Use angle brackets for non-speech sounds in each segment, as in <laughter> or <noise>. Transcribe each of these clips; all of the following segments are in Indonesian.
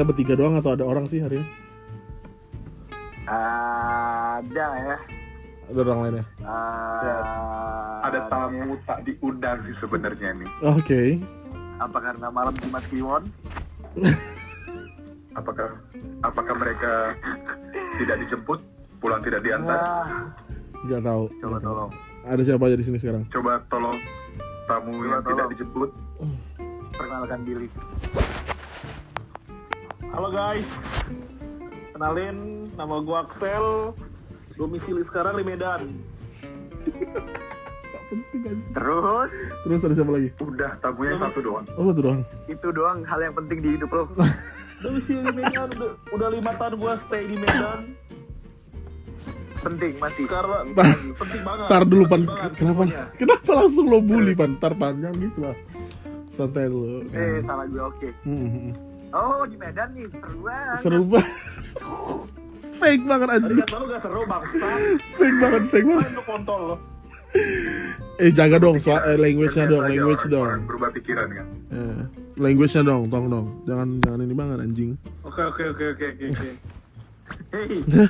kita bertiga doang atau ada orang sih hari ini? Ada ya. Ada orang lainnya. Ah, Ada tamu tak diundang sih sebenarnya nih. Oke. Apa karena malam Jumat Kliwon? <laughs> Apakah apakah mereka tidak dijemput, pulang tidak diantar? Wah, Nggak tahu. coba tahu. tolong. Ada siapa aja di sini sekarang? Coba tolong tamu Coba yang tidak tolong. dijemput. Perkenalkan diri. Halo guys. Kenalin, nama gua Axel. Domisili sekarang di Medan. Terus, Terus ada siapa lagi? Udah tamunya satu doang. Oh satu doang. itu doang hal yang penting di hidup lo. <laughs> Domisili di Medan, udah, udah lima tahun gua stay di Medan. Penting masih. Karena Pan, penting banget. tar dulu pan. Banget Kenapa? pokoknya. Kenapa langsung lo bully pan? Tar panjang gitu lah. Santai dulu. Eh, salah gue oke. Hmm, hmm, hmm. Oh, di Medan nih, seru banget. Seru banget. fake banget anjing. kata lu gak seru bangsa. Fake banget, fake banget. Lu kontol lo. Eh jaga dong soal eh, language-nya dong, language orang- dong. orang berubah pikiran kan. Eh, language-nya dong, tong dong. Jangan jangan ini banget anjing. Oke, oke, oke, oke, oke, oke. <laughs>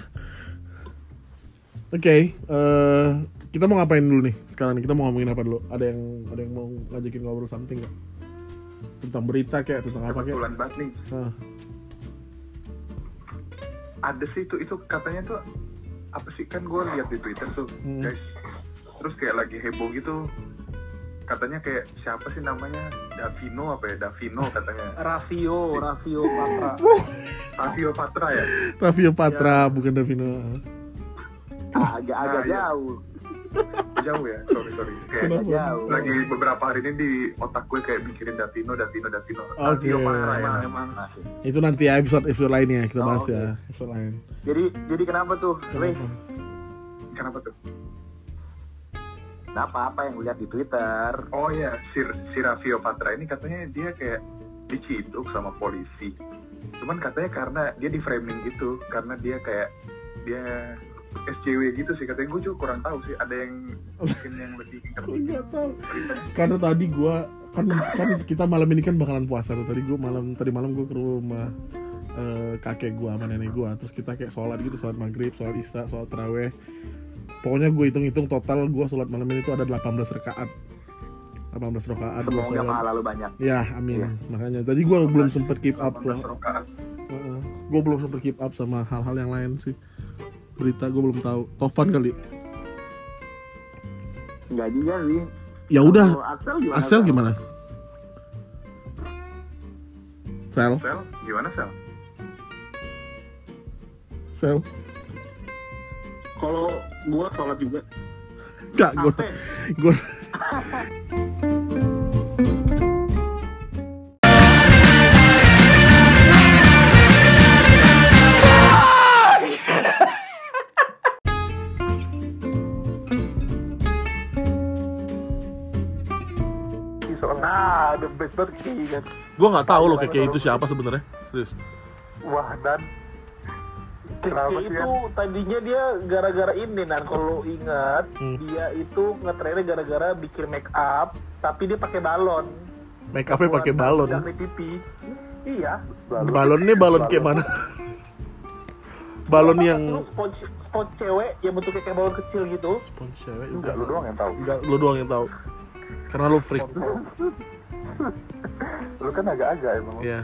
Oke, eh kita mau ngapain dulu nih? Sekarang nih kita mau ngomongin apa dulu? Ada yang ada yang mau ngajakin ngobrol something nggak? Tentang berita kayak tentang apa kayak? Kebetulan banget nih. Hah. Ada sih itu itu katanya tuh apa sih kan gue lihat di Twitter tuh Hmm. guys. Terus kayak lagi heboh gitu. Katanya kayak siapa sih namanya Davino apa ya Davino katanya <laughs> Rasio, Rasio Patra. <laughs> Savio Patra ya Raffio Patra bukan Davino. Agak-agak Ah, iya. jauh. <laughs> jauh ya sorry sorry <laughs> kayak Kenapa? Jauh. lagi beberapa hari ini di otak gue kayak mikirin Davino Davino Davino Oke. Ya Emang, emang. Itu nanti ya episode episode lainnya kita Oh, bahas oke. ya episode lain. Jadi, jadi kenapa tuh? Kenapa? kenapa tuh kenapa apa yang lihat di Twitter? oh ya si si Raffio Patra ini katanya dia kayak diciduk sama polisi cuman katanya karena dia di framing gitu karena dia kayak dia SJW gitu sih katanya gue juga kurang tahu sih ada yang mungkin yang lebih <laughs> Aku nggak tahu. Karena tadi gua kan kan kita malam ini kan bakalan puasa tuh. Tadi gua malam tadi malam gua ke rumah eh, kakek gua sama nenek gua. Terus kita kayak sholat gitu, sholat maghrib, sholat isya, sholat taraweh. Pokoknya gue hitung-hitung total gua sholat malam ini tuh ada 18 rakaat. 18 rakaat Semoga sholat. pahala lu banyak. Ya, amin. Iya. Makanya tadi gua belum sempet keep up tuh. 18 rakaat. Heeh. Gua belum sempet keep up sama hal-hal yang lain sih. Berita gua belum tahu. Tovan kali. Enggak juga sih. Ya udah, Axel gimana? Axel gimana? Sel, Sel gimana Sel Sel. Kalau gua sholat juga. Enggak, gue gue <laughs> best banget keinget. gue nggak tahu loh kayak itu siapa sebenarnya. Serius. wah dan Keke itu tadinya dia gara-gara ini nan kalau lu ingat Hmm. dia itu ngetrennya gara-gara bikin make up tapi dia pakai balon. Make upnya pakai balon. Pipi. Iya. Balonnya balon kayak mana? balon yang Lu spons spons cewek yang bentuknya kayak balon kecil gitu. spons cewek enggak lu doang yang tahu Enggak, lu doang yang tahu. Karena lu freak. Lu kan agak-agak emang. Iya.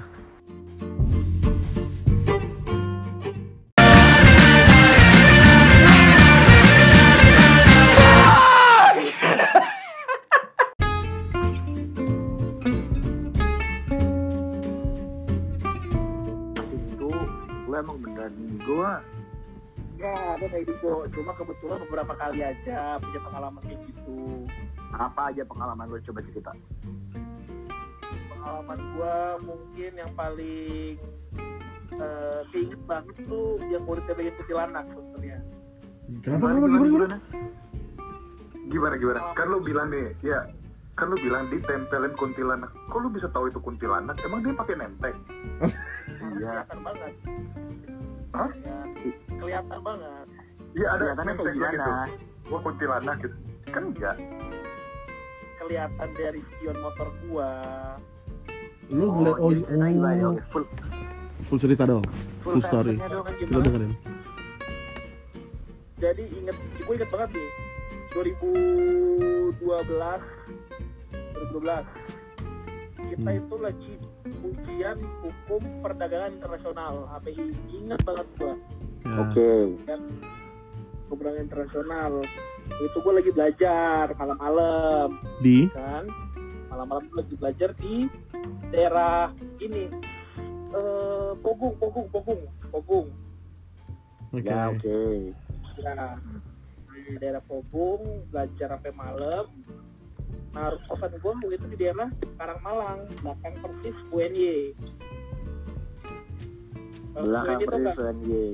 itu gue emang beneran gue ya ada kayak gitu. Cuma kebetulan beberapa kali aja punya pengalaman kayak gitu. Apa aja pengalaman lo coba cerita pengalaman gue mungkin yang paling uh, keinget banget tuh yang muridnya bagian kuntilanak sebenarnya. Kenapa kenapa gimana gimana? gimana? Gimana kan lu bilang nih ya kan lu bilang ditempelin kuntilanak. Kok lu bisa tahu itu kuntilanak? Emang dia pakai nempel iya. Kelihatan banget. Hah? Ya, kelihatan banget. Iya ada nempelnya gitu. gimana? Wah kuntilanak gitu. Kan enggak. Kelihatan dari spion motor gua Lu ngeliat oh, gimana, gimana, oh oke, full. Full cerita dong. Full time story. dong kan kita dengerin. Jadi inget gue inget banget nih 2012 2012 kita Hmm. itu lagi ujian hukum perdagangan internasional. HPI inget banget gua. Ya. kan hukum perdagangan internasional. Itu gue lagi belajar malam-malam. Di? Kan? Malam-malam gue lagi belajar di daerah ini eh Pogung Pogung Pogung Pogung. Oke. Ya oke. ya. Di daerah Pogung belajar sampai malam. Nah kosan gue waktu itu di daerah Karangmalang belakang persis UNY Belakang persis UNY.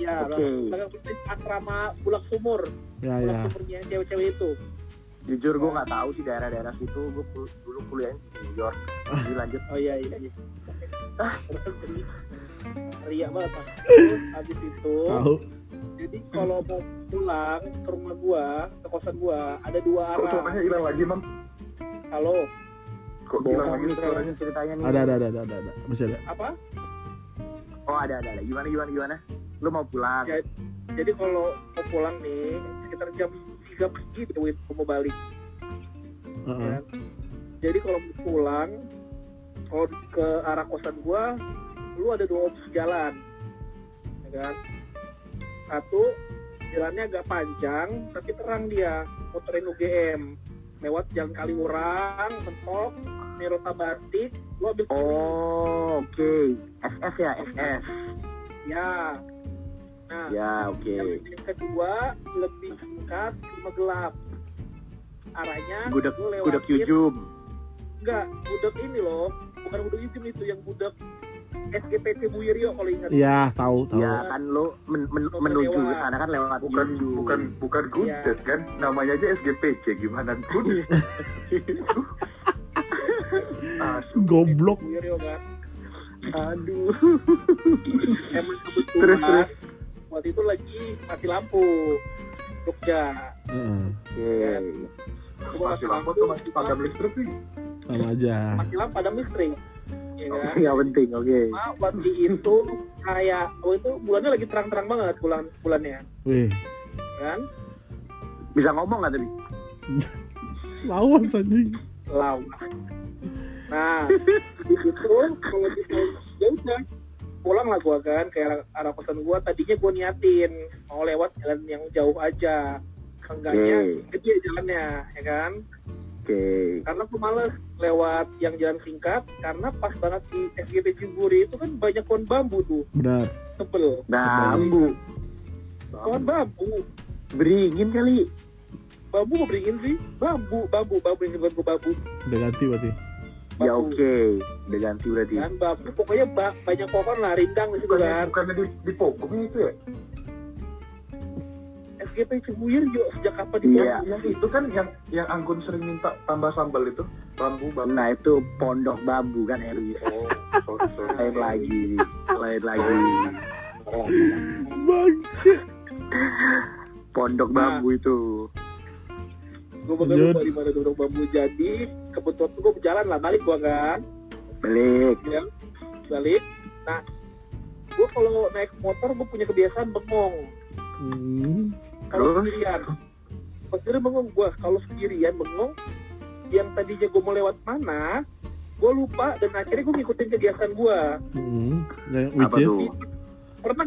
ya Oke. belakang persis asrama Bulak Sumur. Ya Bulak ya. Sumurnya cewek-cewek itu Jujur gue nggak tahu sih daerah-daerah situ. Gue kul- dulu kuliahnya di New York. Jadi lanjut. oh iya iya iya ah terus jadi ria banget mas terus habis itu tahu jadi kalau mau pulang ke rumah gua ke kosan gua ada dua Kok arah suaranya hilang lagi, Mam? halo Kok hilang lagi suaranya? ceritanya nih. ada ada ada ada ada, ada. masih ada apa Oh ada ada ada. Gimana gimana gimana? Lu mau pulang? Ya. jadi kalau mau pulang nih sekitar jam 3 pagi gitu Win, gua mau balik Heeh. ya. jadi kalau mau pulang kalau ke arah kosan gua lu ada dua opsi jalan ya kan satu jalannya agak panjang tapi terang dia muterin UGM lewat jalan Kaliurang mentok Nerota Batik lu ambil kiri. Oh oke. SS ya SS. ya nah Ya oke. yang kedua lebih singkat cuma gelap arahnya Gudeg lu lewatin gudeg Yujum. enggak gudeg ini loh bukan gudeg Yujum itu yang gudeg SGPT Buirio kalau ingat ya tahu tahu Ya kan lu men- men- Lu menuju lewat. ke sana kan lewat Bukan Yujum. bukan bukan Gudeg kan? Namanya aja SGPC gimana <laughs> ah, goblok kan Aduh. emang Terus, kebetulan terus. waktu itu lagi mati lampu Jogja Heeh. Oke. Masih lampu tuh masih padam listrik sih. sama aja mati lampu ada listrik ya kan Nggak penting. Oke. Nah, waktu itu kayak oh itu bulannya lagi terang-terang banget bulan bulannya wih kan Bisa ngomong nggak tadi? <laughs> lawan anjing lawan nah di situ kalau bisa ya udah pulang lah gua kan ke arah, arah kosan gua tadinya gua niatin mau lewat jalan yang jauh aja. Enggaknya Oke. gede jalannya ya kan? Oke. karena aku males lewat yang jalan singkat karena pas banget di SGP Ciburi itu kan banyak pohon bambu tuh. Benar. Tebel. Bambu. pohon bambu. Beringin kali. bambu mau beringin sih. Bambu bambu bambu yang bambu bambu. Udah ganti berarti Ya oke. Udah ganti berarti. kan bambu pokoknya ba- banyak pohon lah rindang di situ kan bukannya di, di Pogong itu ya? SGP Cibuyur juga sejak kapan di Iya. Yang itu kan yang yang Anggun sering minta tambah sambal itu bambu bambu. Nah itu pondok bambu kan Eri. Oh, sorry, sorry. Lain lagi. Lain lagi. bangke Pondok Nah. bambu itu. gue bakal lupa di mana bambu jadi kebetulan gue berjalan lah balik gua kan Balik. ya balik nah gue kalau naik motor gue punya kebiasaan bengong hmm. kalau sendirian kalau sendirian bengong gue kalau sendirian bengong yang tadinya gue mau lewat mana gue lupa dan akhirnya gue ngikutin kebiasaan gue Hmm. Ya, which Apa is tuh? pernah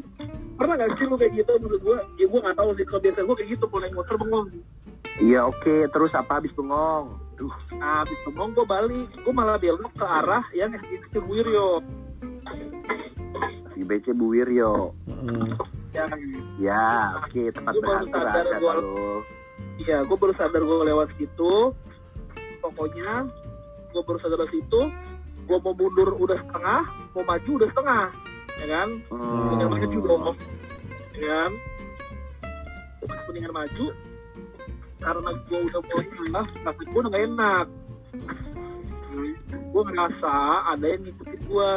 pernah gak sih lu kayak gitu menurut gue ya gue gak tahu sih kebiasaan gue kayak gitu kalau naik motor bengong Iya oke. Terus apa habis bengong? Duh. Nah habis bengong gue balik gue malah belok ke arah yang SGP Wiryo Si BC Bu Wiryo. Yang Ya oke. Tempat Gua baru berhantu sadar gua-. Iya, gue baru sadar gue lewat situ. Pokoknya gue baru sadar dari situ. Gue mau mundur udah setengah, mau maju udah setengah, ya kan? Hmm. Mendingan maju dong, ya kan? Mendingan maju, karena gue udah mau salah, kaki gue udah gak enak. Gue ngerasa ada yang ngikutin gue,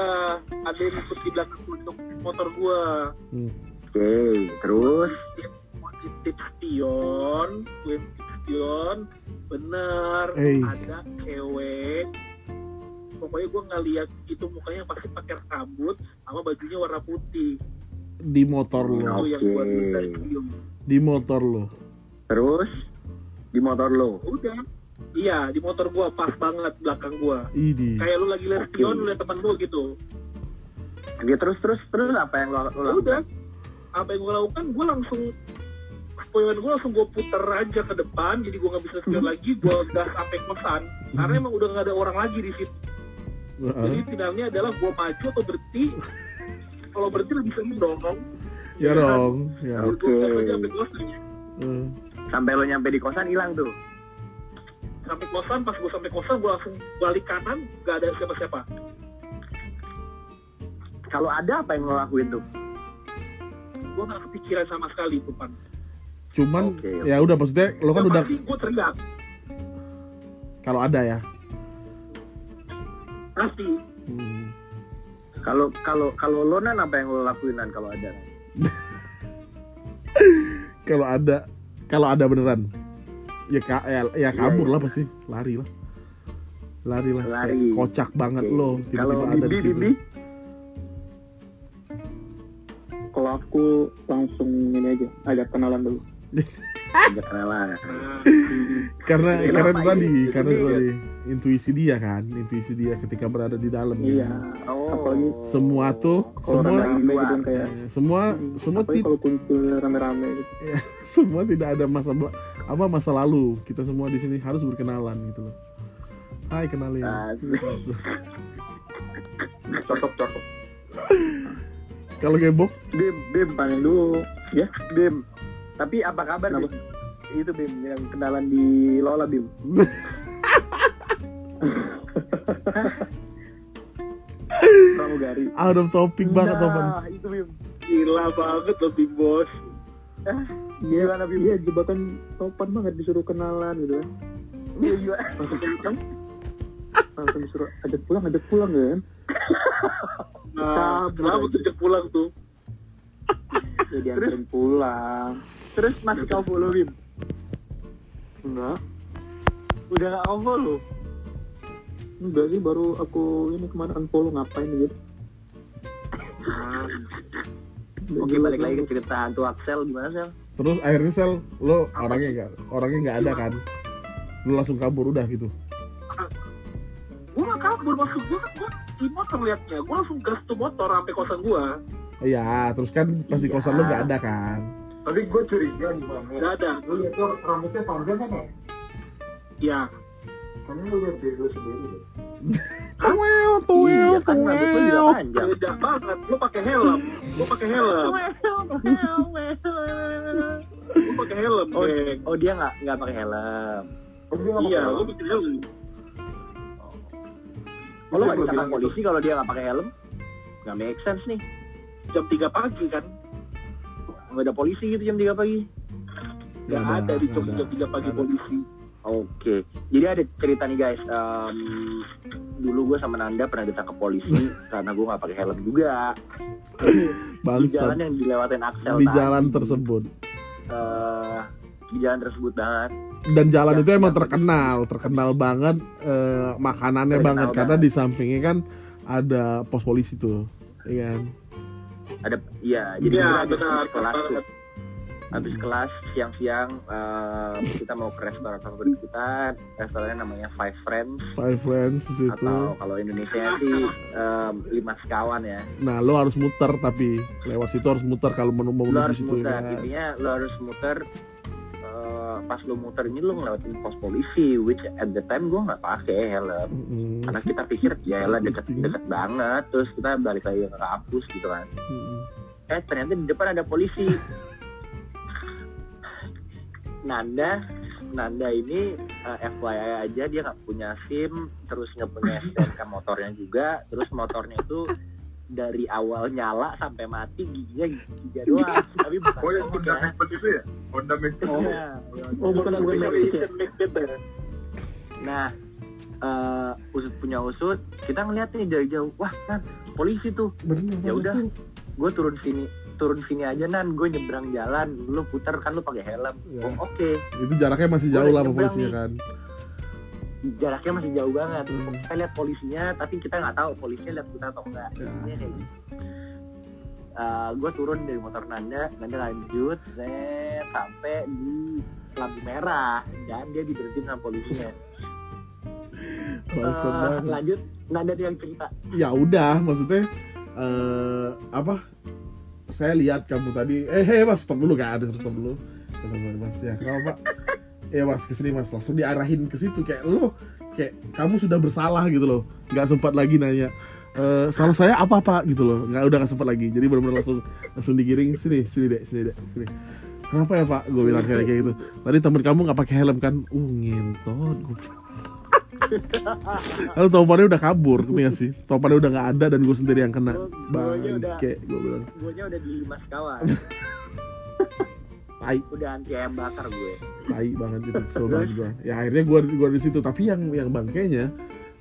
ada yang ngikut di belakang untuk motor gue. Hmm. Oke. Terus. Positif spion, gue spion, bener Eh. ada cewek pokoknya gue ngeliat itu mukanya pasti pakai rambut sama bajunya warna putih di motor lo yang gue di motor lo Terus di motor lo. udah. Iya di motor gue pas banget belakang gue ini kayak lu lagi lihat Oke. spion lu lihat teman lu gitu. Dia terus terus terus apa yang lo, lo lakukan? udah. Apa yang gue lakukan? Gue langsung spoiler gue langsung gue puter aja ke depan jadi gue nggak bisa spion Hmm. lagi gue gas sampai kosan. Karena emang udah nggak ada orang lagi di situ. Jadi Heeh. finalnya adalah gue maju atau berhenti? Kalau berhenti lebih sering dong. Ya dong ya. Oke. Gas aja sampai lo nyampe di kosan hilang tuh. sampai kosan pas gue sampai kosan gue langsung balik kanan gak ada siapa-siapa Kalau ada apa yang lo lakuin tuh? gue nggak kepikiran sama sekali tuh pan cuman Oke. ya udah maksudnya lo kan udah pasti gue teriak kalau ada ya pasti Hmm. Kalau kalau kalau lo nan apa yang lo lakuin nan kalau ada? <laughs> kalau ada kalau ada beneran ya ka, ya, ya kabur iya. lah pasti lari lah lari lah Lari. Kocak banget Oke. lo tiba-tiba ada di situ kalau aku langsung ini aja ajak kenalan dulu <laughs> Nah, karena Kenapa karena tadi Itu karena tadi intuisi dia kan intuisi dia ketika berada di dalam iya. Kan. Oh. Apalagi semua tuh kalau semua rame-rame gitu kan kayak eh, semua semua apalagi ti- kalau kumpul rame-rame gitu. <laughs> Semua tidak ada masa apa masa lalu. Kita semua di sini harus berkenalan gitu loh. Hai kenalin. Cocok cocok. Kalau gebok Bim, Bim, panen dulu. Ya Bim. Tapi apa kabar Kenapa? Bim? Itu Bim yang kenalan di Lola Bim. <laughs> Pramugari. out of topic banget Topan Nah, itu Bim. gila banget loh Bim bos iya Gimana, Bim? iya jebakan topan banget disuruh kenalan gitu kan Iya, iya. langsung disuruh ajak pulang ajak pulang kan nah, kenapa tuh dia pulang tuh ya dianterin pulang. Terus masih kau follow Bim? enggak. Udah gak kau follow? enggak sih baru aku ini ke mana unfollow ngapain gitu Oke, balik lagi ke cerita hantu Axel. Gimana sel? terus akhirnya sel lo orangnya nggak orangnya nggak ada kan? Lo langsung kabur udah gitu. Gue gak kabur maksud gue kan gue di motor liatnya gue langsung gas tuh motor sampai kosan gue iya terus kan pas di kosan lo nggak ada kan? Tapi gue curiga nih bang. Gak ada. Lu lihat tuh rambutnya panjang kan ya ya karena lu lihat diri lu sendiri. Deh Tuel, tuel, Iya lu tuel. beda banget. Lu pakai helm. Lu pakai helm. Lu pakai helm Oh, oh dia nggak nggak pakai helm. oh, dia nggak iya lu pakai helm. Oh, lo nggak Gua ditangkap bilang polisi kalau dia nggak pakai helm? Nggak make sense nih. Jam 3 pagi kan Nggak ada polisi gitu jam 3 pagi. gak Nggak ada di nggak jam 3 pagi ada. polisi Oke, jadi ada cerita nih guys. Em, dulu gue sama Nanda pernah ditangkap polisi <laughs> karena gue nggak pakai helm juga <laughs> di jalan yang dilewatin Axel di tadi. jalan tersebut Eh, di jalan tersebut banget. dan jalan Ya, itu emang ya. terkenal terkenal banget eh, makanannya Terkenal banget karena banget. di sampingnya kan ada pos polisi tuh iya kan Ada, iya, jadi kita habis benar kelas tuh. banget. Habis kelas siang-siang eh, kita mau ke restoran favorit kita, restorannya namanya Five Friends five friends di situ atau kalau Indonesia sih em, lima sekawan ya. nah lo harus muter tapi lewat situ harus muter kalau mau mau Lo menuju harus situ muter, ya intinya lo harus muter. Pas lo muter ini lo ngelewatin pos polisi, which at the time gue nggak pakai helm. Mm-mm. Karena kita pikir ya lah deket deket banget, terus kita balik lagi ke kampus gitu kan. Mm-mm. eh ternyata di depan ada polisi Nanda Nanda ini eh, FYI aja dia nggak punya SIM terus nggak punya STNK motornya juga terus motornya itu dari awal nyala sampai mati giginya giginya <laughs> doang. Tapi bukan oh yang Honda. ya. Itu ya? Honda Macbeth Oh, oh bukan bukan Mavic ya? Nah, eh, usut punya usut, kita ngeliat nih dari jauh, wah kan polisi tuh, ya udah, gue turun sini, turun sini aja nan, gue nyebrang jalan, lu puter kan lu pakai helm, Ya. oh, oke, itu jaraknya masih jauh lah sama polisinya nih. kan jaraknya masih jauh banget. Hmm. kita lihat polisinya tapi kita nggak tahu polisinya lihat kita atau enggak. Ya. Kayak gitu. Gue turun dari motor Nanda Nanda lanjut set, sampai di lampu merah. Dan dia diberhentiin sama polisinya. <laughs> Eh, banget. lanjut. Nanda yang cerita. Ya udah maksudnya eh apa? Saya lihat kamu tadi. Eh hey mas stop dulu kan stop dulu. Kata mas ya kenapa pak ya mas ke sini mas. Langsung diarahin ke situ. Kayak lo kayak kamu sudah bersalah gitu loh. Nggak sempat lagi nanya "Eh, salah saya apa pak? Gitu loh. Nggak udah nggak sempat lagi. Jadi benar-benar langsung langsung digiring sini sini dek sini dek sini. Kenapa ya pak? Gue bilang kayak kayak gitu. Tadi temen kamu nggak pakai helm kan? Uh ngentot gue Lalu topannya udah kabur, ngerti gak sih? Topannya udah nggak ada dan gue sendiri yang kena. Udah- Bangke, gue bilang. gue udah di mas kawan Tai, udah anti ayam bakar gue tai banget itu kesel banget gue. Ya akhirnya gue gua di situ. Tapi yang yang bangkainya,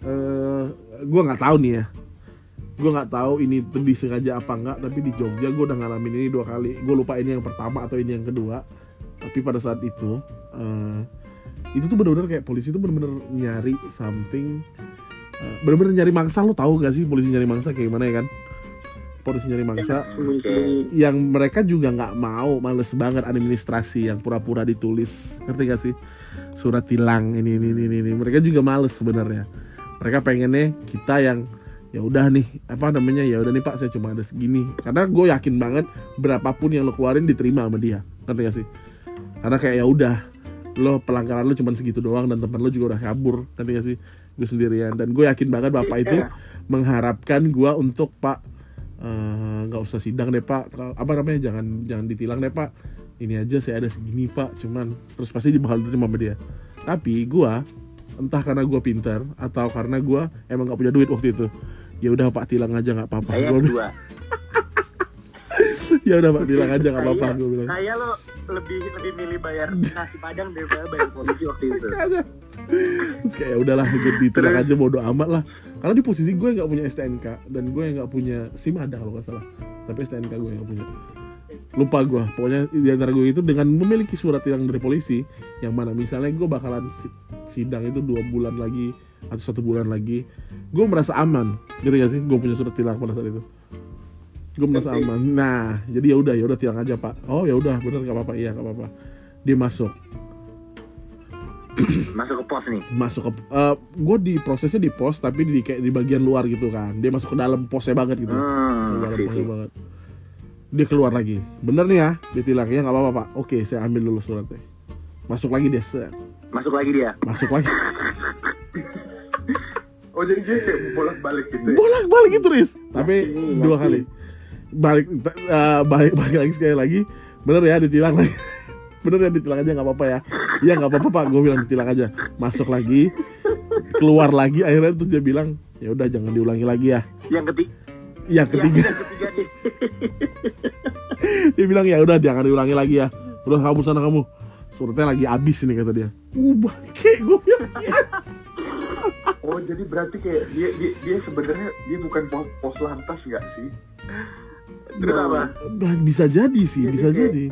eh gue nggak tahu nih ya. Gue nggak tahu ini disengaja apa enggak. Tapi di Jogja gue udah ngalamin ini dua kali. Gue lupa ini yang pertama atau ini yang kedua. Tapi pada saat itu, eh itu tuh bener-bener kayak polisi tuh bener-bener nyari something. eh, bener-bener nyari mangsa. Lo tahu gak sih polisi nyari mangsa kayak gimana ya kan? Polisi nyari mangsa Sembunyi-sembunyi. yang mereka juga nggak mau males banget administrasi yang pura-pura ditulis. Ngerti gak sih? Surat tilang ini ini ini ini mereka juga males sebenarnya. Mereka pengennya kita yang ya udah nih apa namanya? Ya udah nih pak saya cuma ada segini. Karena gue yakin banget berapapun yang lo keluarin diterima sama dia. Ngerti gak sih? Karena kayak ya udah lo pelanggaran lo cuma segitu doang dan teman lo juga udah kabur. Ngerti gak sih? Gue sendirian. Dan gue yakin banget bapak itu mengharapkan gue untuk pak eh, nggak usah sidang deh pak. Apa namanya? Jangan jangan ditilang deh pak. Ini aja saya ada segini pak. Cuman terus pasti bakal diterima sama dia. Tapi gua entah karena gua pintar atau karena gua emang nggak punya duit waktu itu ya udah pak tilang aja nggak apa-apa. Saya Gua dua <laughs> <laughs> ya udah pak. Tilang aja nggak apa-apa. Gue bilang. Saya lo lebih lebih milih bayar nasi padang daripada bayar polisi waktu itu. <laughs> Terus kayak ya udahlah <laughs> gue ditilang aja bodo amat lah. Karena di posisi gue nggak punya STNK dan gue nggak punya SIM ada kalau nggak salah. Tapi STNK gue nggak punya. Lupa gue pokoknya di antara gue itu dengan memiliki surat tilang dari polisi yang mana misalnya gue bakalan si- sidang itu dua bulan lagi atau satu bulan lagi gue merasa aman. Gitu gak sih? Gue punya surat tilang pada saat itu gue merasa aman. Nah jadi ya udah ya udah tilang aja pak. Oh ya udah bener nggak apa-apa. Iya nggak apa-apa. Dia masuk. <clears throat> Masuk ke pos nih? Masuk ke gue di prosesnya di pos tapi di kayak di bagian luar gitu kan. Dia masuk ke dalam posnya banget gitu. Hmm, dalam posnya banget. Dia keluar lagi. Bener nih ya dia tilang. Ya nggak apa-apa pak. Oke saya ambil dulu suratnya. Masuk lagi dia set. masuk lagi dia? Masuk lagi. <laughs> Oh jadi dia kayak bolak balik gitu ya? bolak balik gitu Riz. Tapi dua kali balik eh, balik balik lagi sekali lagi. Bener ya ditilang lagi. <laughs> Bener ya ditilang aja nggak apa-apa ya. Iya nggak apa-apa pak. Gue bilang ditilang aja. Masuk lagi keluar lagi akhirnya terus dia bilang ya udah jangan diulangi lagi ya. Yang ketiga yang ketiga. yang ketiga <laughs> dia bilang ya udah jangan diulangi lagi ya. Udah kamu sana kamu. Suratnya lagi habis ini kata dia. Uh bangke gue bilang yes. Oh jadi berarti kayak dia dia, dia sebenarnya dia bukan pos, pos lantas nggak sih? Terus apa Bah, bisa jadi sih Jadi bisa kayak- jadi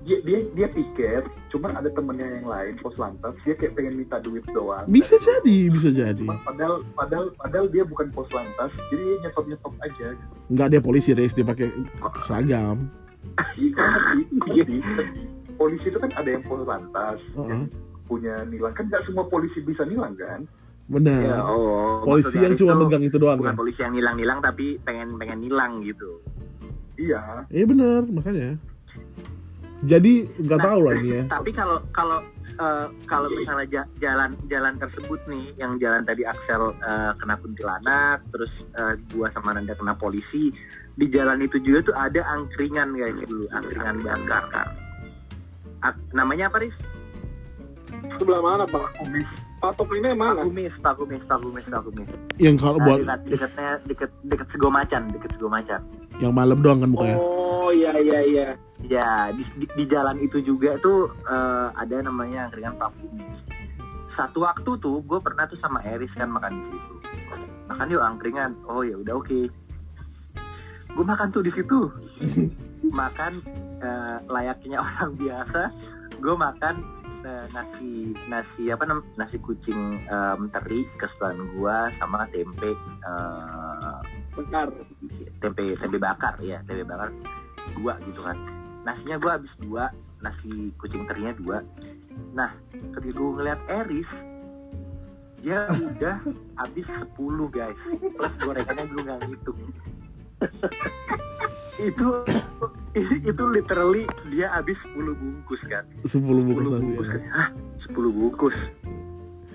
Dia dia dia piket, cuman ada temennya yang lain pos lantas dia kayak pengen minta duit doang. bisa jadi bisa jadi Cuman padahal padahal padahal dia bukan pos lantas, jadi dia nyetop nyetop aja. Gitu. nggak dia polisi Reis dia pakai seragam <laughs> kan? Iya. Polisi itu kan ada yang pos lantas, Heeh. punya nilang kan nggak semua polisi bisa nilang kan? benar ya, oh polisi yang cuma megang itu doang bukan kan polisi yang nilang-nilang tapi pengen pengen nilang gitu Iya. iya benar makanya jadi nggak Nah, tahu lah ini ya tapi kalau kalau eh, kalau misalnya ja- jalan jalan tersebut nih yang jalan tadi Axel eh, kena kuntilanak terus eh, gua sama Nanda kena polisi di jalan itu juga tuh ada angkringan kayaknya dulu angkringan bakar Ak- namanya apa Riz? Sebelah mana Pak? Kumis. Patok ini mana? Pakumis, Pakumis, Pakumis, Pakumis. yang kalau Nah, buat dekat, dekatnya deket deket Sego Macan, deket Sego Macan. Yang malam doang kan bukannya Oh iya iya iya. Ya, di, di, di jalan itu juga tuh eh, ada namanya angkringan Pak Kumis. Satu waktu tuh gue pernah tuh sama Eris kan makan di situ. Makan yuk angkringan. Oh ya udah oke. Gue makan tuh di situ. <laughs> makan eh, layaknya <laughs> orang biasa. Gue makan nah, nasi nasi apa nam nasi kucing em, teri kesukaan gua sama tempe eh, bentar tempe tempe bakar ya tempe bakar dua gitu kan. Nasinya gua habis dua nasi kucing terinya dua. Nah ketika gua ngeliat Eris dia udah <laughs> habis 10 guys. Plus gorengannya gue nggak ngitung. <laughs> Itu itu literally dia habis 10 bungkus kan. 10 bungkus 10 nasi bungkus. ya. Hah, 10 bungkus.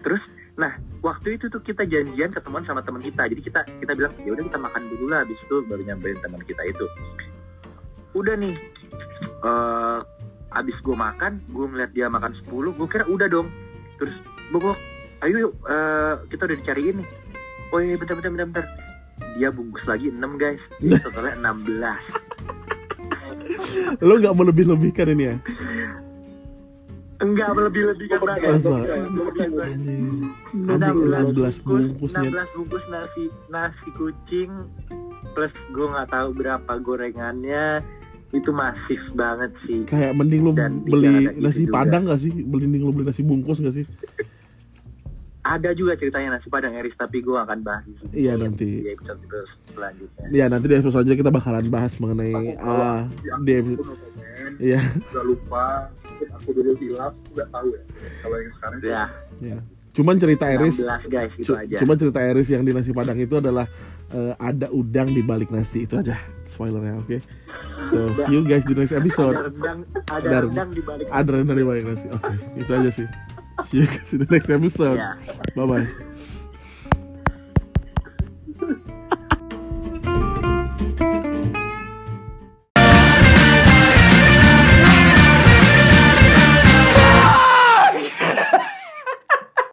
Terus, nah waktu itu tuh kita janjian ketemuan sama teman kita. Jadi kita kita bilang ya udah kita makan dulu lah. Habis itu baru nyamperin teman kita itu. Udah nih, eh abis gue makan, gue ngeliat dia makan 10, gue kira udah dong. Terus gue ayo yuk eh, kita udah dicariin nih. Oh iya bentar bentar bentar bentar. Dia bungkus lagi 6 guys. Jadi totalnya 16. Lo nggak mau lebih-lebihkan ini ya? Enggak lebih-lebih kan Pas guys. banget. Anjing. Anjing 16 bungkusnya. 16 bungkus nasi nasi kucing plus gue nggak tahu berapa gorengannya itu masif banget sih Kayak mending lo Dan beli ada nasi juga. padang gak sih? Mending lo beli nasi bungkus gak sih? ada juga ceritanya nasi padang Eris tapi gue akan bahas Iya, nanti. di episode terus selanjutnya Ya nanti di episode selanjutnya kita bakalan bahas mengenai ah di episode Iya, lupa mungkin aku dulu hilaf nggak tahu ya kalau yang sekarang ya ya. Cuman cerita Eris 16 guys gitu cu- aja Cuma cerita Eris yang di nasi padang itu adalah eh, ada udang di balik nasi itu aja spoilernya oke. So see you guys di next episode. ada rendang ada Ada- rendang di balik Ada rendang di balik nasi. Oke, itu aja sih. See you guys in the next episode. ya Bye bye.